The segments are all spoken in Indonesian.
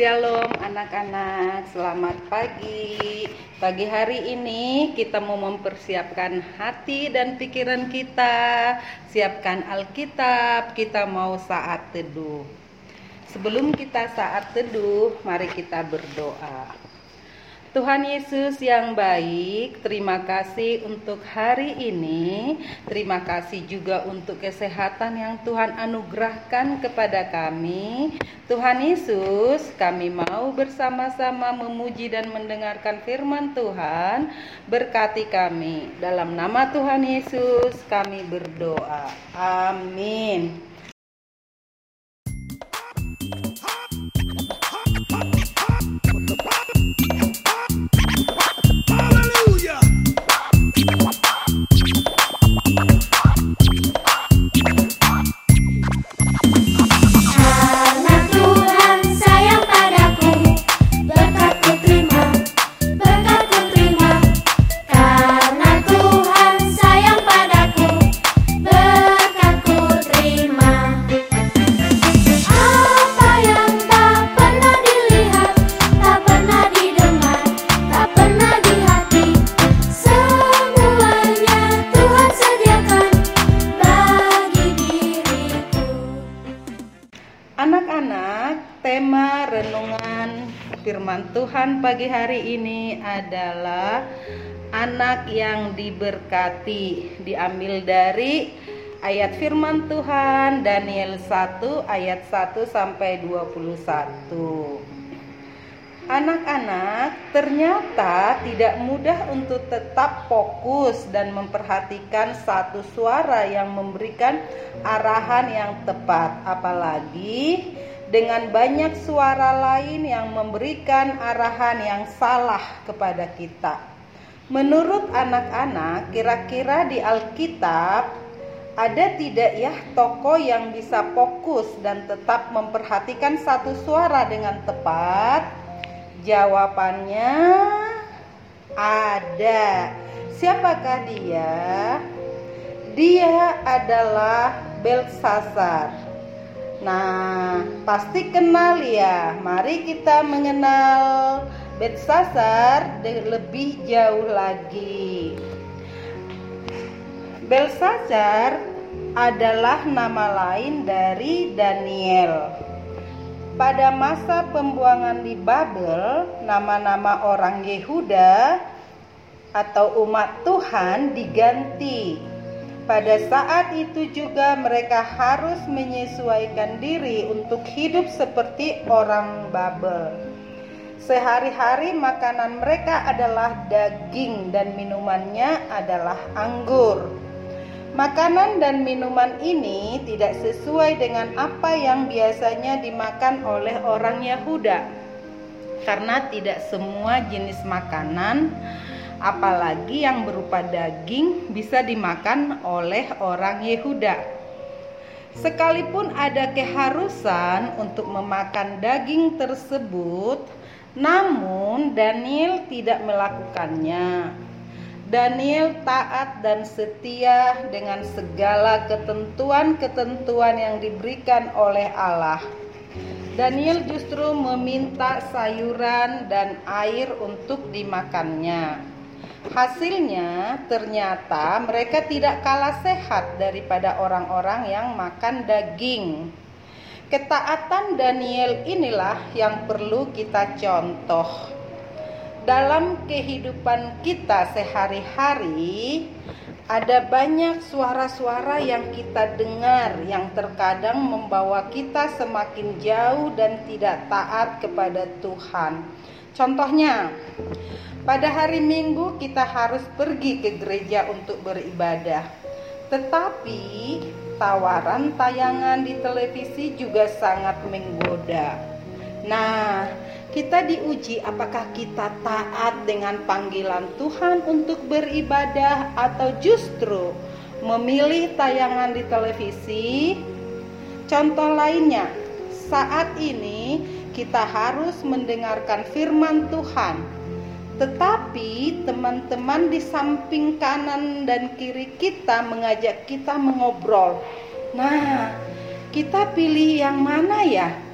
Shalom anak-anak, selamat pagi. Pagi hari ini kita mau mempersiapkan hati dan pikiran kita, siapkan Alkitab, kita mau saat teduh. Sebelum kita saat teduh, mari kita berdoa. Tuhan Yesus yang baik, terima kasih untuk hari ini. Terima kasih juga untuk kesehatan yang Tuhan anugerahkan kepada kami. Tuhan Yesus, kami mau bersama-sama memuji dan mendengarkan firman Tuhan. Berkati kami. Dalam nama Tuhan Yesus, kami berdoa. Amin. Anak-anak, tema renungan firman Tuhan pagi hari ini adalah anak yang diberkati. Diambil dari ayat firman Tuhan Daniel 1 ayat 1 sampai 21. Anak-anak ternyata tidak mudah untuk tetap fokus dan memperhatikan satu suara yang memberikan arahan yang tepat, apalagi dengan banyak suara lain yang memberikan arahan yang salah kepada kita. Menurut anak-anak, kira-kira di Alkitab ada tidak ya tokoh yang bisa fokus dan tetap memperhatikan satu suara dengan tepat? Jawabannya ada. Siapakah dia? Dia adalah Belsasar. Nah, pasti kenal ya. Mari kita mengenal Belsasar lebih jauh lagi. Belsasar adalah nama lain dari Daniel. Pada masa pembuangan di Babel, nama-nama orang Yehuda atau umat Tuhan diganti. Pada saat itu juga mereka harus menyesuaikan diri untuk hidup seperti orang Babel. Sehari-hari makanan mereka adalah daging dan minumannya adalah anggur. Makanan dan minuman ini tidak sesuai dengan apa yang biasanya dimakan oleh orang Yahuda, karena tidak semua jenis makanan, apalagi yang berupa daging, bisa dimakan oleh orang Yehuda. Sekalipun ada keharusan untuk memakan daging tersebut, namun Daniel tidak melakukannya. Daniel taat dan setia dengan segala ketentuan-ketentuan yang diberikan oleh Allah. Daniel justru meminta sayuran dan air untuk dimakannya. Hasilnya ternyata mereka tidak kalah sehat daripada orang-orang yang makan daging. Ketaatan Daniel inilah yang perlu kita contoh dalam kehidupan kita sehari-hari ada banyak suara-suara yang kita dengar yang terkadang membawa kita semakin jauh dan tidak taat kepada Tuhan. Contohnya, pada hari Minggu kita harus pergi ke gereja untuk beribadah. Tetapi tawaran tayangan di televisi juga sangat menggoda. Nah, kita diuji apakah kita taat dengan panggilan Tuhan untuk beribadah atau justru memilih tayangan di televisi. Contoh lainnya, saat ini kita harus mendengarkan firman Tuhan. Tetapi teman-teman di samping kanan dan kiri kita mengajak kita mengobrol. Nah, kita pilih yang mana ya?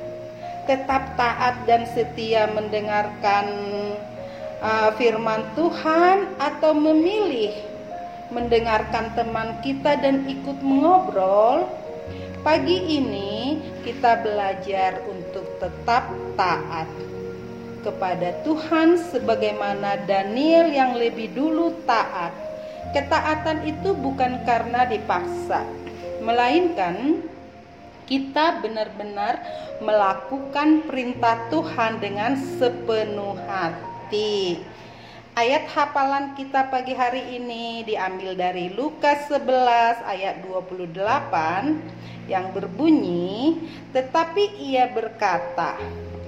Tetap taat dan setia mendengarkan uh, firman Tuhan atau memilih mendengarkan teman kita dan ikut mengobrol? Pagi ini kita belajar untuk tetap taat kepada Tuhan sebagaimana Daniel yang lebih dulu taat. Ketaatan itu bukan karena dipaksa, melainkan kita benar-benar melakukan perintah Tuhan dengan sepenuh hati. Ayat hafalan kita pagi hari ini diambil dari Lukas 11 ayat 28 yang berbunyi, "Tetapi ia berkata,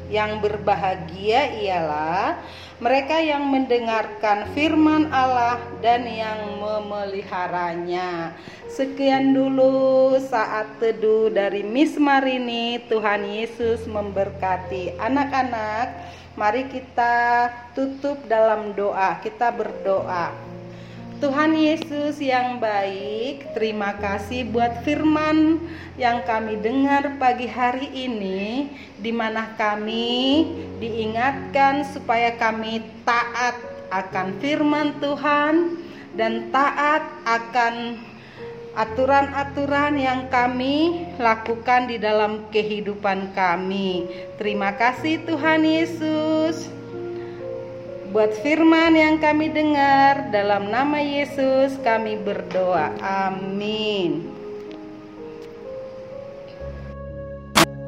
yang berbahagia ialah mereka yang mendengarkan firman Allah dan yang memeliharanya. Sekian dulu saat teduh dari Miss Marini. Tuhan Yesus memberkati anak-anak. Mari kita tutup dalam doa. Kita berdoa. Tuhan Yesus yang baik, terima kasih buat firman yang kami dengar pagi hari ini, di mana kami diingatkan supaya kami taat akan firman Tuhan dan taat akan aturan-aturan yang kami lakukan di dalam kehidupan kami. Terima kasih, Tuhan Yesus buat firman yang kami dengar dalam nama Yesus kami berdoa. Amin.